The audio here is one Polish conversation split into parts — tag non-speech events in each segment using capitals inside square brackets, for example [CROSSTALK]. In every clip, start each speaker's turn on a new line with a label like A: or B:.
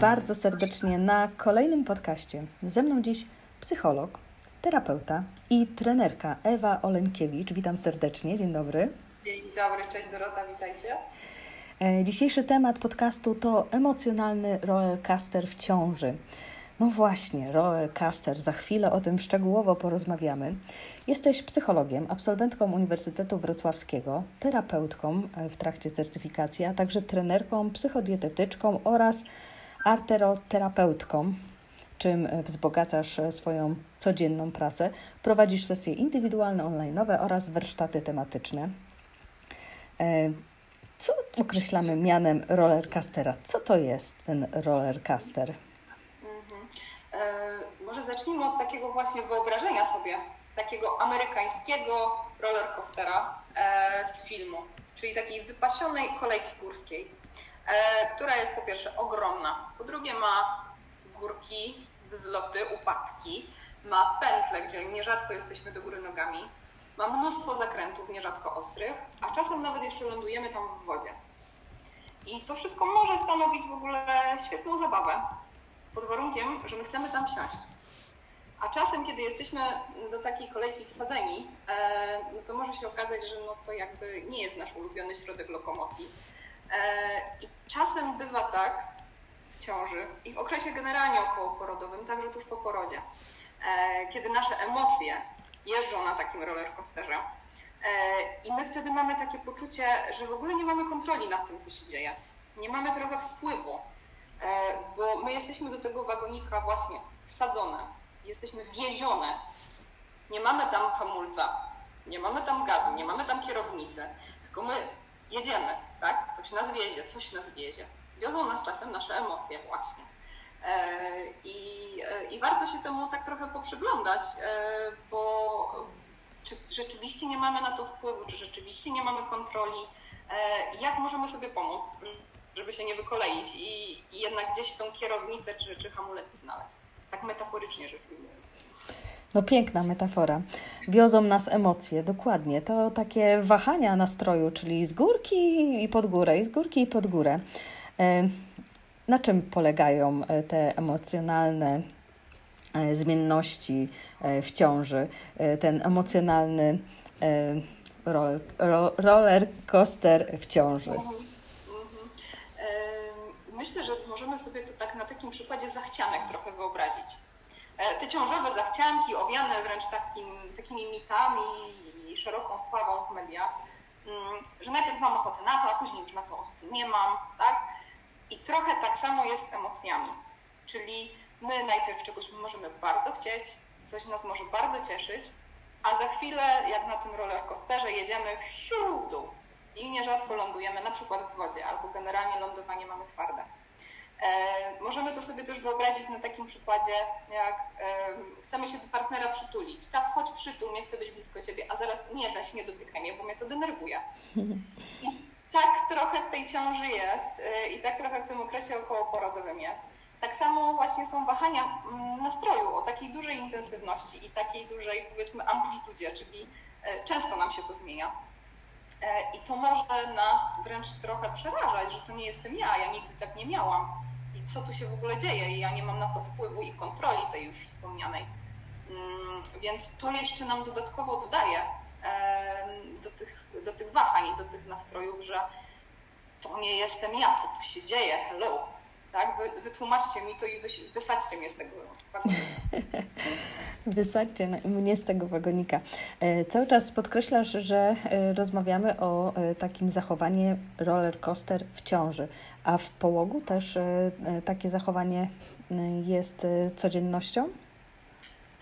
A: bardzo serdecznie na kolejnym podcaście. Ze mną dziś psycholog, terapeuta i trenerka Ewa Oleńkiewicz. Witam serdecznie, dzień dobry.
B: Dzień dobry, cześć Dorota, witajcie.
A: E, dzisiejszy temat podcastu to emocjonalny rollercoaster w ciąży. No właśnie, rollercoaster, za chwilę o tym szczegółowo porozmawiamy. Jesteś psychologiem, absolwentką Uniwersytetu Wrocławskiego, terapeutką e, w trakcie certyfikacji, a także trenerką, psychodietetyczką oraz arteroterapeutką, czym e, wzbogacasz e, swoją codzienną pracę. Prowadzisz sesje indywidualne, online'owe oraz warsztaty tematyczne. Co określamy mianem rollercoastera? Co to jest ten rollercoaster?
B: Mhm. E, może zacznijmy od takiego właśnie wyobrażenia sobie takiego amerykańskiego rollercoastera e, z filmu, czyli takiej wypasionej kolejki górskiej, e, która jest po pierwsze ogromna, po drugie ma górki, wzloty, upadki, ma pętle, gdzie nierzadko jesteśmy do góry nogami, ma mnóstwo zakrętów, nierzadko ostrych, a czasem nawet jeszcze lądujemy tam w wodzie. I to wszystko może stanowić w ogóle świetną zabawę, pod warunkiem, że my chcemy tam wsiąść. A czasem, kiedy jesteśmy do takiej kolejki wsadzeni, e, no to może się okazać, że no to jakby nie jest nasz ulubiony środek lokomocji. E, I czasem bywa tak w ciąży i w okresie generalnie okołoporodowym, także tuż po porodzie, e, kiedy nasze emocje jeżdżą na takim rollercoasterze i my wtedy mamy takie poczucie, że w ogóle nie mamy kontroli nad tym, co się dzieje. Nie mamy trochę wpływu, bo my jesteśmy do tego wagonika właśnie wsadzone jesteśmy wiezione. Nie mamy tam hamulca, nie mamy tam gazu, nie mamy tam kierownicy, tylko my jedziemy, tak? Ktoś nas wiezie, coś nas wiezie. Wiozą nas czasem nasze emocje właśnie. E, I, e, I warto się temu tak trochę poprzyglądać, e, bo czy rzeczywiście nie mamy na to wpływu, czy rzeczywiście nie mamy kontroli, jak możemy sobie pomóc, żeby się nie wykoleić i, i jednak gdzieś tą kierownicę czy, czy hamulec znaleźć tak metaforycznie rzecz ujmując.
A: No piękna metafora. Wiozą nas emocje, dokładnie. To takie wahania nastroju, czyli z górki i pod górę, i z górki i pod górę. E, na czym polegają e, te emocjonalne e, zmienności w ciąży? Ten emocjonalny roller coaster w ciąży. Mhm, mhm.
B: Myślę, że możemy sobie to tak na takim przykładzie zachcianek trochę wyobrazić. E, te ciążowe zachcianki, owiane wręcz takim, takimi mitami i szeroką sławą w mediach, mm, że najpierw mam ochotę na to, a później już na to ochoty nie mam, tak? I trochę tak samo jest z emocjami. Czyli my najpierw czegoś możemy bardzo chcieć, coś nas może bardzo cieszyć, a za chwilę, jak na tym rollercoasterze, jedziemy w dół i nierzadko lądujemy na przykład w wodzie, albo generalnie lądowanie mamy twarde. E, możemy to sobie też wyobrazić na takim przykładzie, jak e, chcemy się do partnera przytulić. Tak, chodź przytul, nie chcę być blisko ciebie, a zaraz nie, weź nie dotykaj mnie, bo mnie to denerwuje. I tak trochę w tej ciąży jest e, i tak trochę w tym okresie okołoporodowym jest. Tak samo właśnie są wahania mm, nastroju o takiej dużej intensywności i takiej dużej, powiedzmy, amplitudzie, czyli często nam się to zmienia. I to może nas wręcz trochę przerażać, że to nie jestem ja, ja nigdy tak nie miałam co tu się w ogóle dzieje i ja nie mam na to wpływu i kontroli tej już wspomnianej. Mm, więc to jeszcze nam dodatkowo dodaje do tych, do tych wahań i do tych nastrojów, że to nie jestem ja, co tu się dzieje, hello. Tak? Wy, wytłumaczcie mi to i wysadźcie mnie z tego wagonika. [LAUGHS]
A: Wysadźcie mnie z tego wagonika. E, cały czas podkreślasz, że e, rozmawiamy o e, takim zachowaniu roller coaster w ciąży. A w połogu też takie zachowanie jest codziennością?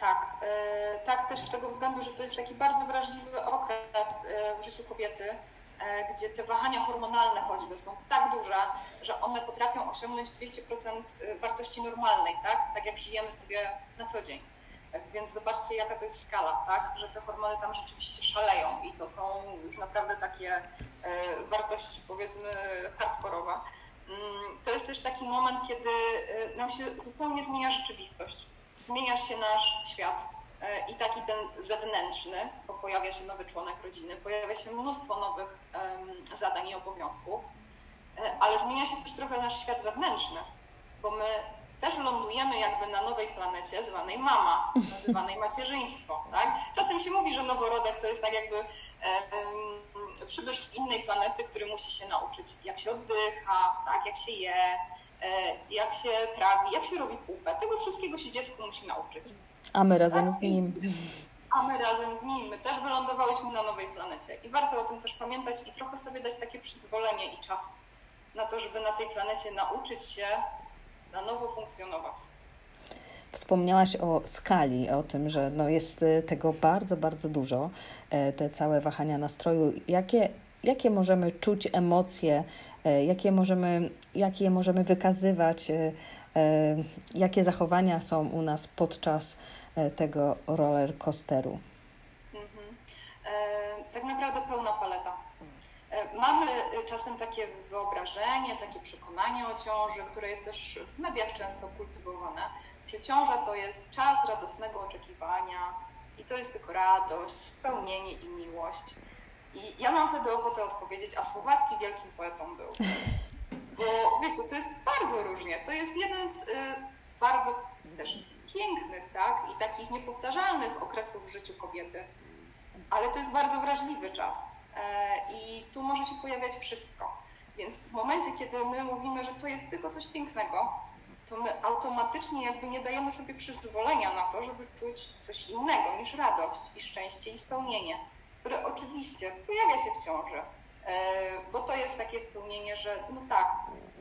B: Tak, tak też z tego względu, że to jest taki bardzo wrażliwy okres w życiu kobiety, gdzie te wahania hormonalne choćby są tak duże, że one potrafią osiągnąć 200% wartości normalnej, tak? Tak jak żyjemy sobie na co dzień. Więc zobaczcie, jaka to jest skala, tak? Że te hormony tam rzeczywiście szaleją i to są już naprawdę takie wartości, powiedzmy, hardkorowe. Mm, to jest też taki moment, kiedy nam się zupełnie zmienia rzeczywistość. Zmienia się nasz świat i taki ten zewnętrzny, bo pojawia się nowy członek rodziny, pojawia się mnóstwo nowych zadań i obowiązków, y, ale zmienia się też trochę nasz świat wewnętrzny, bo my też lądujemy jakby na nowej planecie zwanej mama, nazywanej [LAUGHS] macierzyństwo. Tak? Czasem się mówi, że noworodek to jest tak jakby e, przybysz z innej planety, który musi się nauczyć, jak się oddycha, tak? jak się je, e, jak się trawi, jak się robi kupę. Tego wszystkiego się dziecko musi nauczyć.
A: A my razem z nim.
B: A my razem z nim. My też wylądowałyśmy na nowej planecie. I warto o tym też pamiętać i trochę sobie dać takie przyzwolenie i czas na to, żeby na tej planecie nauczyć się na nowo funkcjonować.
A: Wspomniałaś o skali, o tym, że no jest y, tego bardzo, bardzo dużo, e, te całe wahania nastroju. Jakie, jakie możemy czuć emocje, e, jakie możemy, jakie możemy wykazywać, e, jakie zachowania są u nas podczas tego roller coasteru?
B: Mhm. tak naprawdę pełna paleta. Mamy czasem takie wyobrażenie, takie przekonanie o ciąży, które jest też w mediach często kultywowane, że ciąża to jest czas radosnego oczekiwania i to jest tylko radość, spełnienie i miłość. I ja mam wtedy ochotę odpowiedzieć, a Słowacki wielkim poetą był. [LAUGHS] Bo wiecie, to jest bardzo różnie. To jest jeden z y, bardzo też pięknych, tak, i takich niepowtarzalnych okresów w życiu kobiety. Ale to jest bardzo wrażliwy czas. E, I tu może się pojawiać wszystko. Więc w momencie, kiedy my mówimy, że to jest tylko coś pięknego, to my automatycznie jakby nie dajemy sobie przyzwolenia na to, żeby czuć coś innego niż radość i szczęście i spełnienie, które oczywiście pojawia się w ciąży, bo to jest takie spełnienie, że no tak,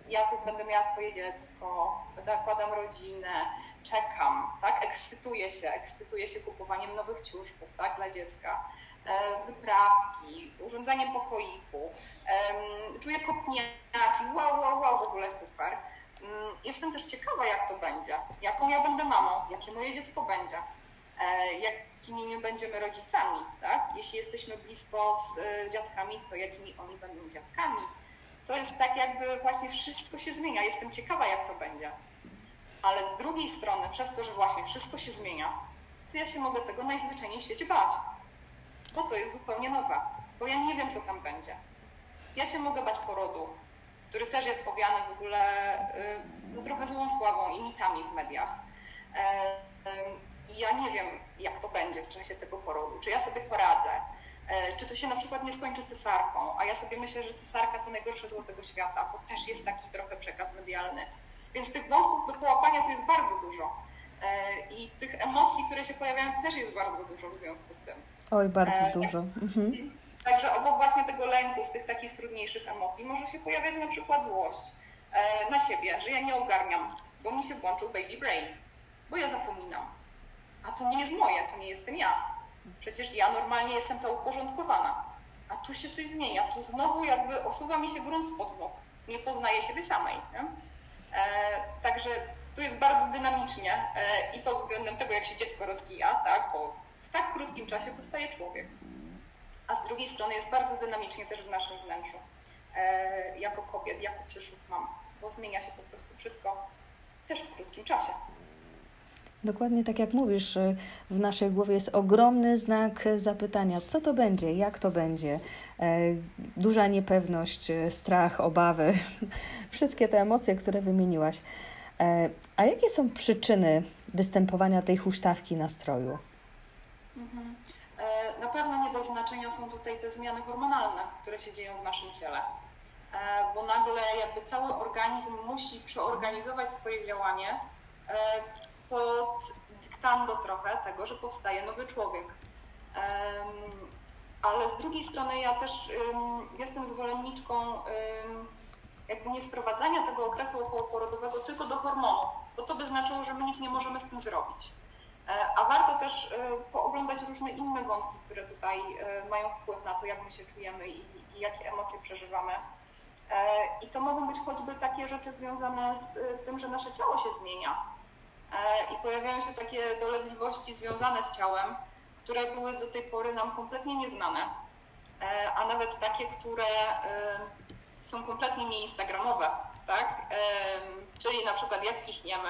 B: ja tu będę miała swoje dziecko, zakładam rodzinę, czekam, tak, ekscytuję się, ekscytuję się kupowaniem nowych ciuszków, tak, dla dziecka, e, wyprawki, urządzanie pokoiku, czuję kopniaki, wow, wow, wow, w ogóle super. Mm, jestem też ciekawa, jak to będzie, jaką ja będę mamą, jakie moje dziecko będzie, e, jakimi my będziemy rodzicami, tak? Jeśli jesteśmy blisko z e, dziadkami, to jakimi oni będą dziadkami. To jest tak jakby właśnie wszystko się zmienia. Jestem ciekawa, jak to będzie. Ale z drugiej strony, przez to, że właśnie wszystko się zmienia, to ja się mogę tego najzwyczajniej w świecie bać. Bo to jest zupełnie nowe, bo ja nie wiem, co tam będzie. Ja się mogę bać porodu, który też jest owiany w ogóle y, no, trochę złą sławą i mitami w mediach. E, I ja nie wiem, jak to będzie w czasie tego porodu, czy ja sobie poradzę, e, czy to się na przykład nie skończy cesarką, a ja sobie myślę, że cesarka to najgorsze zło tego świata, bo też jest taki trochę przekaz medialny. Więc tych wątków do połapania tu jest bardzo dużo. E, I tych emocji, które się pojawiają, też jest bardzo dużo w związku z tym.
A: Oj, bardzo dużo. Mhm.
B: Także obok właśnie tego lęku, z tych takich trudniejszych emocji, może się pojawiać na przykład złość e, na siebie, że ja nie ogarniam, bo mi się włączył baby brain, bo ja zapominam. A to nie jest moje, to nie jestem ja. Przecież ja normalnie jestem ta uporządkowana. A tu się coś zmienia, tu znowu jakby osuwa mi się grunt spod nóg. Nie poznaję siebie samej. E, także tu jest bardzo dynamicznie e, i pod względem tego, jak się dziecko rozwija, tak? bo w tak krótkim czasie powstaje człowiek a z drugiej strony jest bardzo dynamicznie też w naszym wnętrzu, e, jako kobiet, jako przyszłych mam, bo zmienia się po prostu wszystko też w krótkim czasie.
A: Dokładnie tak jak mówisz, y, w naszej głowie jest ogromny znak zapytania, co to będzie, jak to będzie. E, duża niepewność, y, strach, obawy, [LAUGHS] wszystkie te emocje, które wymieniłaś. E, a jakie są przyczyny występowania tej huśtawki nastroju?
B: Mhm. E, na pewno nie bez znaczenia są tutaj te zmiany hormonalne, które się dzieją w naszym ciele, e, bo nagle jakby cały organizm musi przeorganizować swoje działanie e, pod dyktando trochę tego, że powstaje nowy człowiek. Ale z drugiej strony ja też jestem zwolenniczką jakby nie sprowadzania tego okresu okołoporodowego tylko do hormonów, bo to by znaczyło, że my nic nie możemy z tym zrobić. E, a warto też e, pooglądać różne inne wątki, które tutaj e, mają wpływ na to, jak my się czujemy i, i jakie emocje przeżywamy. I to mogą być choćby takie rzeczy związane z tym, że nasze ciało się zmienia i pojawiają się takie dolegliwości związane z ciałem, które były do tej pory nam kompletnie nieznane, a nawet takie, które są kompletnie nieinstagramowe, tak? Czyli na przykład jak kichniemy,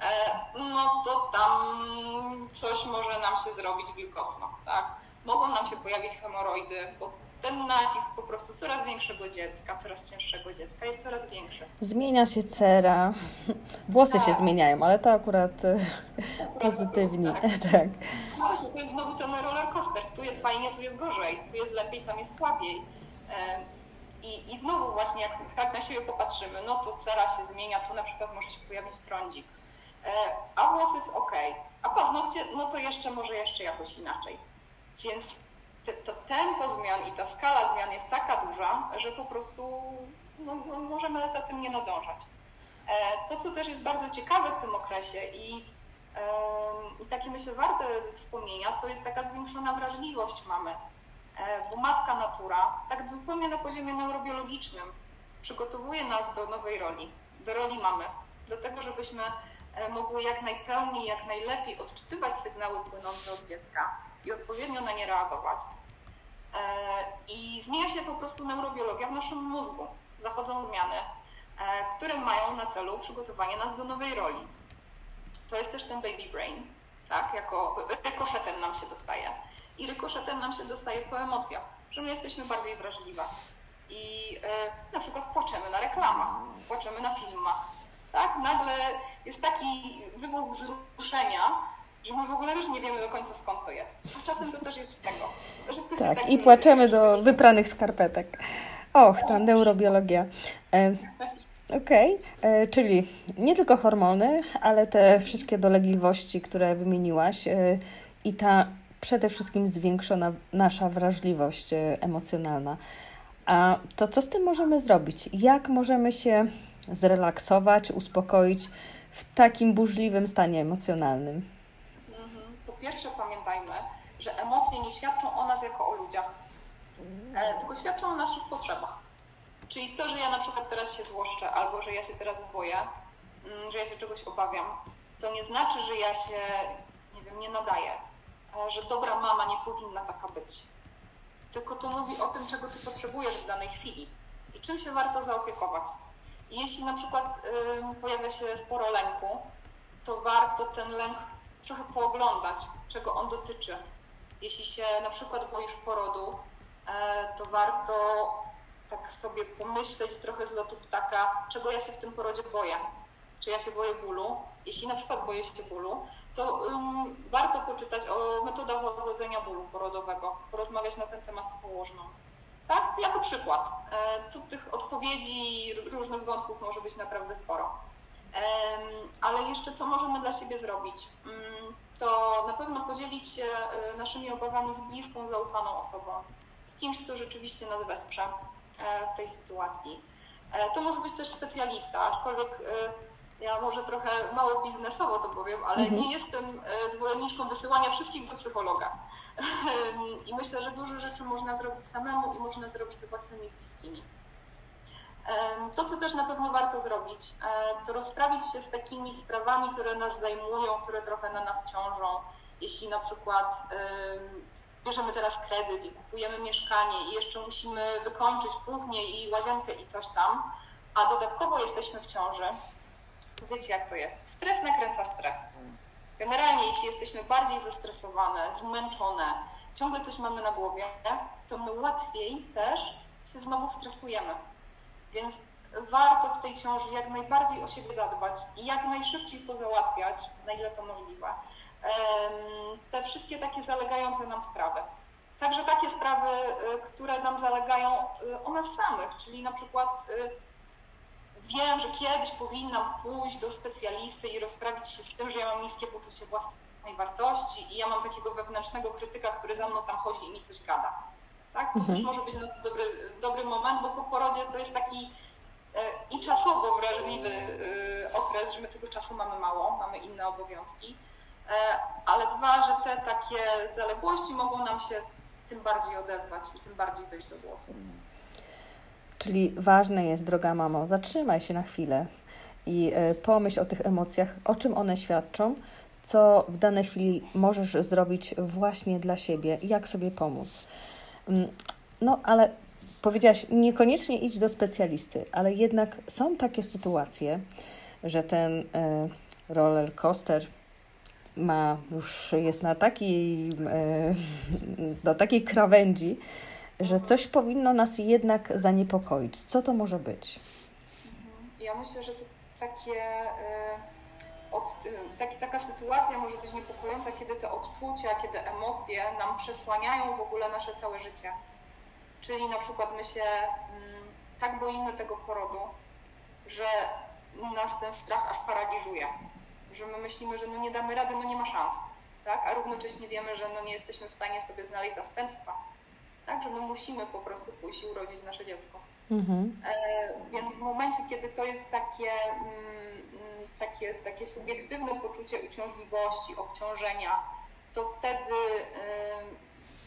B: E, no to tam coś może nam się zrobić wilgotno, tak? Mogą nam się pojawić hemoroidy, bo ten nacisk po prostu coraz większego dziecka, coraz cięższego dziecka jest coraz większy.
A: Zmienia się cera, włosy tak. się zmieniają, ale to akurat, e, pozytywnie. Tak. tak.
B: No właśnie, to jest znowu ten roller coaster. Tu jest fajnie, tu jest gorzej, tu jest lepiej, tam jest słabiej. I, I znowu właśnie, jak tak na siebie popatrzymy, no to cera się zmienia, tu na przykład może się pojawić trądzik, e, a włos jest ok, a paznokcie, no to jeszcze może jeszcze jakoś inaczej. Więc to tempo zmian i ta skala zmian jest taka duża, że po prostu no, no, możemy za tym nie nadążać. E, to, co też jest bardzo ciekawe w tym okresie i, i takie myślę warte wspomnienia, to jest taka zwiększona wrażliwość mamy E, bo matka natura, tak zupełnie na poziomie neurobiologicznym, przygotowuje nas do nowej roli, do roli mamy, do tego, żebyśmy e, mogły jak najpełniej, jak najlepiej odczytywać sygnały płynące od dziecka i odpowiednio na nie reagować. E, I zmienia się po prostu neurobiologia w naszym mózgu. Zachodzą zmiany, które mają na celu przygotowanie nas do nowej roli. To jest też ten baby brain, tak, jako rykoszetem nam się dostaje i rykoszetem nam się dostaje po emocjach, że my jesteśmy bardziej wrażliwe. I e, na przykład płaczemy na reklamach, płaczemy na filmach. Tak? Nagle jest taki wybuch wzruszenia, że my w ogóle już nie wiemy do końca skąd to jest. A czasem to też jest z tego. Że
A: tak, tak, i płaczemy do wypranych skarpetek. Och, ta neurobiologia. E, Okej, okay. E, czyli nie tylko hormony, ale te wszystkie dolegliwości, które wymieniłaś e, i ta przede wszystkim zwiększona nasza wrażliwość emocjonalna. A to co z tym możemy zrobić? Jak możemy się zrelaksować, uspokoić w takim burzliwym stanie emocjonalnym?
B: Pierwsze pamiętajmy, że emocje nie świadczą o nas jako o ludziach, e, tylko świadczą o naszych potrzebach. Czyli to, że ja na przykład teraz się złoszczę, albo że ja się teraz boję, mm, że ja się czegoś obawiam, to nie znaczy, że ja się, nie wiem, nie nadaję że dobra mama nie powinna taka być. Tylko to mówi o tym, czego ty potrzebujesz w danej chwili i czym się warto zaopiekować. Jeśli na przykład pojawia się sporo lęku, to warto ten lęk trochę pooglądać, czego on dotyczy. Jeśli się na przykład boisz porodu, y, to warto tak sobie pomyśleć trochę z lotu ptaka, czego ja się w tym porodzie boję. Czy ja się boję bólu? Jeśli na przykład boję się bólu, to um, warto poczytać o metodach łagodzenia bólu porodowego, porozmawiać na ten temat z położną. Tak? Jako przykład. E, tu tych odpowiedzi różnych wątków może być naprawdę sporo. Ale jeszcze co możemy dla siebie zrobić? Um, to na pewno podzielić się e, naszymi obawami z bliską, zaufaną osobą, z kimś, kto rzeczywiście nas wesprze e, w tej sytuacji. E, to może być też specjalista, aczkolwiek ja może trochę mało biznesowo to powiem, ale mhm. nie jestem zwolenniczką wysyłania wszystkich do psychologa. [LAUGHS] I myślę, że dużo rzeczy można zrobić samemu i można zrobić z własnymi bliskimi. To, co też na pewno warto zrobić, to rozprawić się z takimi sprawami, które nas zajmują, które trochę na nas ciążą. Jeśli na przykład bierzemy teraz kredyt i kupujemy mieszkanie i jeszcze musimy wykończyć kuchnię i łazienkę i coś tam, a dodatkowo jesteśmy w ciąży, wiecie jak to jest. Stres nakręca stres. Generalnie jeśli jesteśmy bardziej zestresowane, zmęczone, ciągle coś mamy na głowie, to my łatwiej też się znowu stresujemy. Więc warto w tej ciąży jak najbardziej o siebie zadbać i jak najszybciej pozałatwiać, na ile to możliwe, te wszystkie takie zalegające nam sprawy. Także takie sprawy, y, które nam zalegają y, o nas samych, czyli na przykład y, wiem, że kiedyś powinnam pójść do specjalisty i rozprawić się z tym, że ja mam niskie poczucie własnej wartości i ja mam takiego wewnętrznego krytyka, który za mną tam chodzi i mi coś gada. Tak? To mhm. też może być na to dobry, dobry moment, bo po porodzie to jest taki e, i czasowo wrażliwy e, okres, że my tego czasu mamy mało, mamy inne obowiązki, e, ale dwa, że te takie zaległości mogą nam się tym bardziej odezwać i tym bardziej wejść do głosu.
A: Czyli ważne jest, droga mamo, zatrzymaj się na chwilę i pomyśl o tych emocjach, o czym one świadczą, co w danej chwili możesz zrobić właśnie dla siebie, jak sobie pomóc. Mm, no, ale powiedziałaś, niekoniecznie idź do specjalisty, ale jednak są takie sytuacje, że ten e, roller coaster ma już jest na takiej, e, [LAUGHS] do takiej krawędzi, że coś powinno nas jednak zaniepokoić. Co to może być?
B: Mhm. Ja myślę, że to takie, y, taki, taka sytuacja może być niepokojąca, kiedy te odczucia, kiedy emocje nam przesłaniają w ogóle nasze całe życie. Czyli na przykład my się mm, tak boimy tego porodu, że nas ten strach aż paraliżuje. Że my myślimy, że no nie damy rady, no nie ma szans. Tak? A równocześnie wiemy, że no nie jesteśmy w stanie sobie znaleźć zastępstwa. Tak? Że my musimy po prostu pójść i urodzić nasze dziecko. Mhm. E, więc w momencie, kiedy to jest takie, mm, takie, takie subiektywne poczucie uciążliwości, obciążenia, to wtedy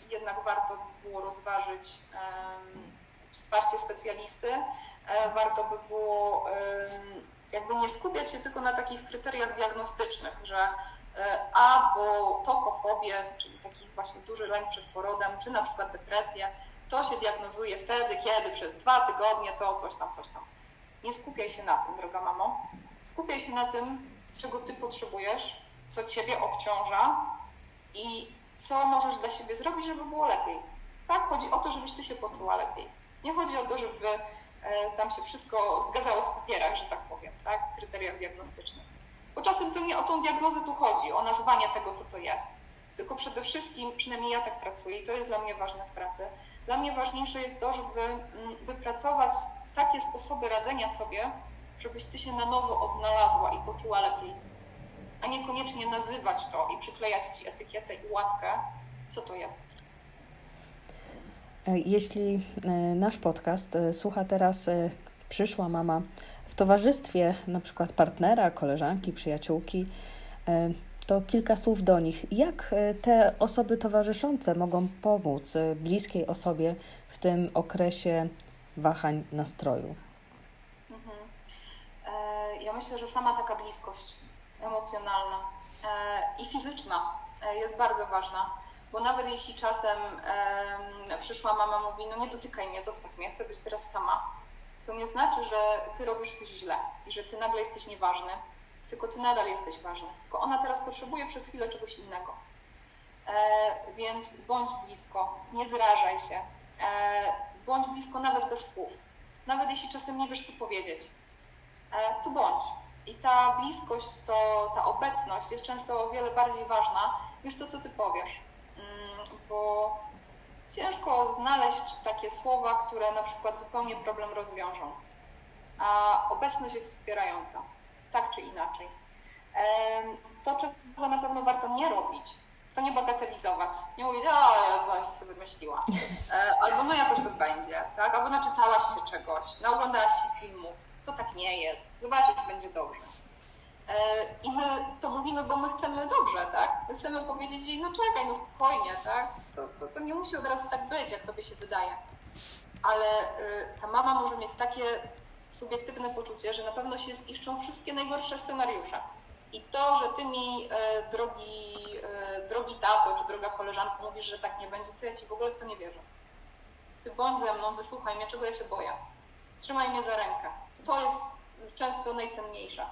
B: jednak warto było rozważyć wsparcie specjalisty. E, warto by było jakby nie skupiać się tylko na takich kryteriach diagnostycznych, że e, albo tokofobię, czyli taki właśnie duży lęk przed porodem, czy na przykład depresję, to się diagnozuje wtedy, kiedy przez dwa tygodnie to coś tam, coś tam. Nie skupiaj się na tym, droga mamo. Skupiaj się na tym, czego ty potrzebujesz, co ciebie obciąża i co możesz dla siebie zrobić, żeby było lepiej. Tak? Chodzi o to, żebyś ty się poczuła lepiej. Nie chodzi o to, żeby e, tam się wszystko zgadzało w papierach, że tak powiem, tak? w kryteriach diagnostycznych. Bo czasem to nie o tą diagnozę tu chodzi, o nazwanie tego, co to jest. Tylko przede wszystkim, przynajmniej ja tak pracuję i to jest dla mnie ważne w pracy, dla mnie ważniejsze jest to, żeby mm, wypracować takie sposoby radzenia sobie, żebyś ty się na nowo odnalazła i poczuła lepiej. A niekoniecznie nazywać to i przyklejać ci etykietę i łatkę, co to jest.
A: E, jeśli e, nasz podcast e, słucha teraz przyszła mama w towarzystwie na przykład partnera, koleżanki, przyjaciółki, to kilka słów do nich. Jak te osoby towarzyszące mogą pomóc bliskiej osobie w tym okresie wahań nastroju?
B: Myślę, że sama taka bliskość emocjonalna i fizyczna jest bardzo ważna bo nawet jeśli czasem e, przyszła mama mówi, no nie dotykaj mnie, zostaw mnie, chcę być teraz sama, to nie znaczy, że ty robisz coś źle i że ty nagle jesteś nieważny, tylko ty nadal jesteś ważny. Tylko ona teraz potrzebuje przez chwilę czegoś innego. E, więc bądź blisko, nie zrażaj się. E, bądź blisko nawet bez słów. Nawet jeśli czasem nie wiesz, co powiedzieć. E, tu bądź. I ta bliskość, to, ta obecność jest często o wiele bardziej ważna niż to, co ty powiesz bo ciężko znaleźć takie słowa, które na przykład zupełnie problem rozwiążą. A obecność jest wspierająca, tak czy inaczej. To, czego na pewno warto nie robić, to nie bagatelizować. Nie mówić, o, ja zaś sobie wymyśliła. E, albo no jakoś to będzie, tak? Albo naczytałaś się czegoś, naoglądałaś się filmów. To tak nie jest. Zobaczyć będzie dobrze. E, I my to mówimy, bo my chcemy dobrze, tak? My chcemy powiedzieć jej, no czekaj, no spokojnie, tak? To, to, to nie musi od razu tak być, jak tobie się wydaje. Ale y, ta mama może mieć takie subiektywne poczucie, że na pewno się ziszczą wszystkie najgorsze scenariusze. I to, że ty mi, e, drogi, e, drogi tato czy droga koleżanko, mówisz, że tak nie będzie, to ja ci w ogóle w to nie wierzę. Ty bądź ze mną, wysłuchaj mnie, czego ja się boję. Trzymaj mnie za rękę. To jest często najcenniejsze.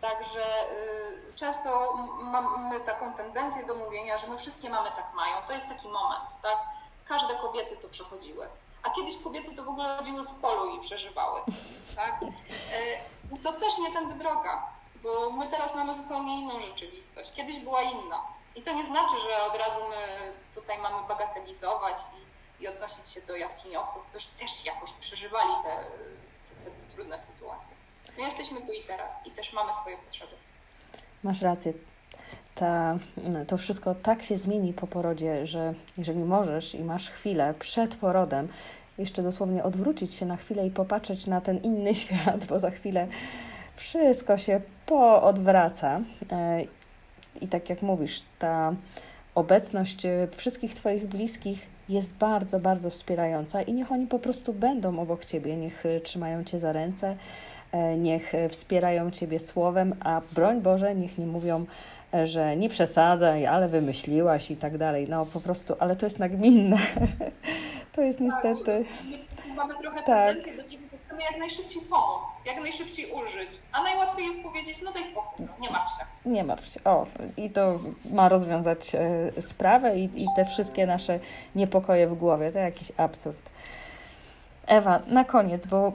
B: Także y, często mamy taką tendencję do mówienia, że my wszystkie mamy tak mają. To jest taki moment, tak? Każde kobiety to przechodziły. A kiedyś kobiety to w ogóle chodziły w polu i przeżywały, tak? E, to też nie tędy droga, bo my teraz mamy zupełnie inną rzeczywistość. Kiedyś była inna. I to nie znaczy, że od razu my tutaj mamy bagatelizować i, i odnosić się do jaskiniowców, którzy też jakoś przeżywali te, te, te trudne sytuacje. My jesteśmy tu i teraz i też mamy swoje potrzeby.
A: Masz rację. Ta, to wszystko tak się zmieni po porodzie, że jeżeli możesz i masz chwilę przed porodem, jeszcze dosłownie odwrócić się na chwilę i popatrzeć na ten inny [LAUGHS] świat, bo za chwilę wszystko się poodwraca. E, I tak jak mówisz, ta obecność e, wszystkich Twoich bliskich jest bardzo, bardzo wspierająca i niech oni po prostu będą obok Ciebie, niech e, trzymają Cię za ręce, E, niech wspierają Ciebie słowem, a broń Boże, niech nie mówią, e, że nie przesadzaj, ale wymyśliłaś i tak dalej. No po prostu, ale to jest nagminne. [LAUGHS] To jest niestety.
B: Tak, mamy trochę tak. do jak najszybciej pomóc, jak najszybciej ulżyć. A najłatwiej jest powiedzieć, no daj spokój, no, nie martw się.
A: Nie martw się. O, i to ma rozwiązać e, sprawę i, i te wszystkie nasze niepokoje w głowie. To jakiś absurd. Ewa, na koniec, bo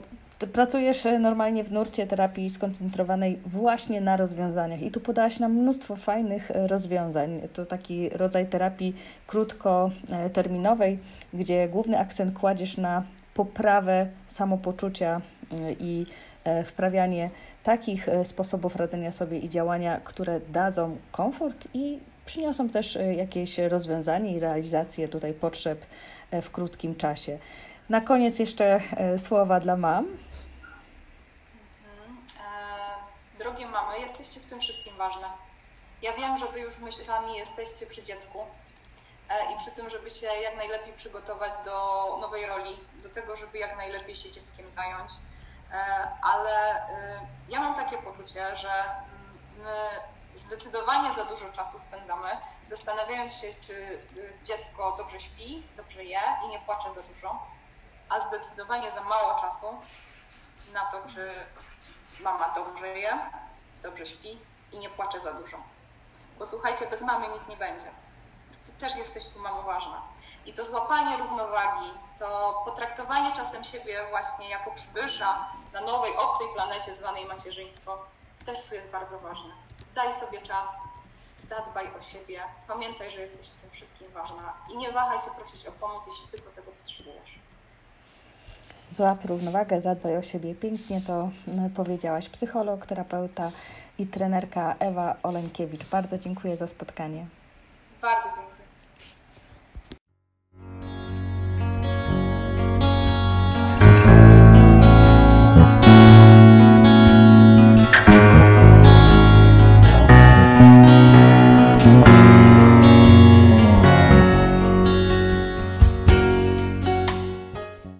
A: pracujesz e, normalnie w nurcie terapii skoncentrowanej właśnie na rozwiązaniach i tu podałaś nam mnóstwo fajnych e, rozwiązań. To taki rodzaj terapii krótkoterminowej, gdzie główny akcent kładziesz na poprawę samopoczucia i wprawianie takich sposobów radzenia sobie i działania, które dadzą komfort i przyniosą też jakieś rozwiązanie i realizację tutaj potrzeb w krótkim czasie. Na koniec jeszcze słowa dla mam.
B: Mhm. E, drogie mamy, jesteście w tym wszystkim ważne. Ja wiem, że Wy już myślami jesteście przy dziecku e, i przy tym, żeby się jak najlepiej przygotować do nowej roli, do tego, żeby jak najlepiej się dzieckiem zająć. E, ale ja mam takie poczucie, że my zdecydowanie za dużo czasu spędzamy zastanawiając się, czy dziecko dobrze śpi, dobrze je i nie płacze za dużo, a zdecydowanie za mało czasu na to, czy mama dobrze je, dobrze śpi i nie płacze za dużo. Bo słuchajcie, bez mamy nic nie będzie. Też jesteś tu mamo ważna. I to złapanie równowagi, to potraktowanie czasem siebie właśnie jako przybysza na nowej, obcej planecie zwanej macierzyństwo, też tu jest bardzo ważne. Daj sobie czas, zadbaj o siebie, pamiętaj, że jesteś w tym wszystkim ważna i nie wahaj się prosić o pomoc, jeśli tylko tego potrzebujesz.
A: Złap równowagę, zadbaj o siebie. Pięknie to powiedziałaś. Psycholog, terapeuta i trenerka Ewa Oleńkiewicz. Bardzo dziękuję za spotkanie.
B: Bardzo dziękuję.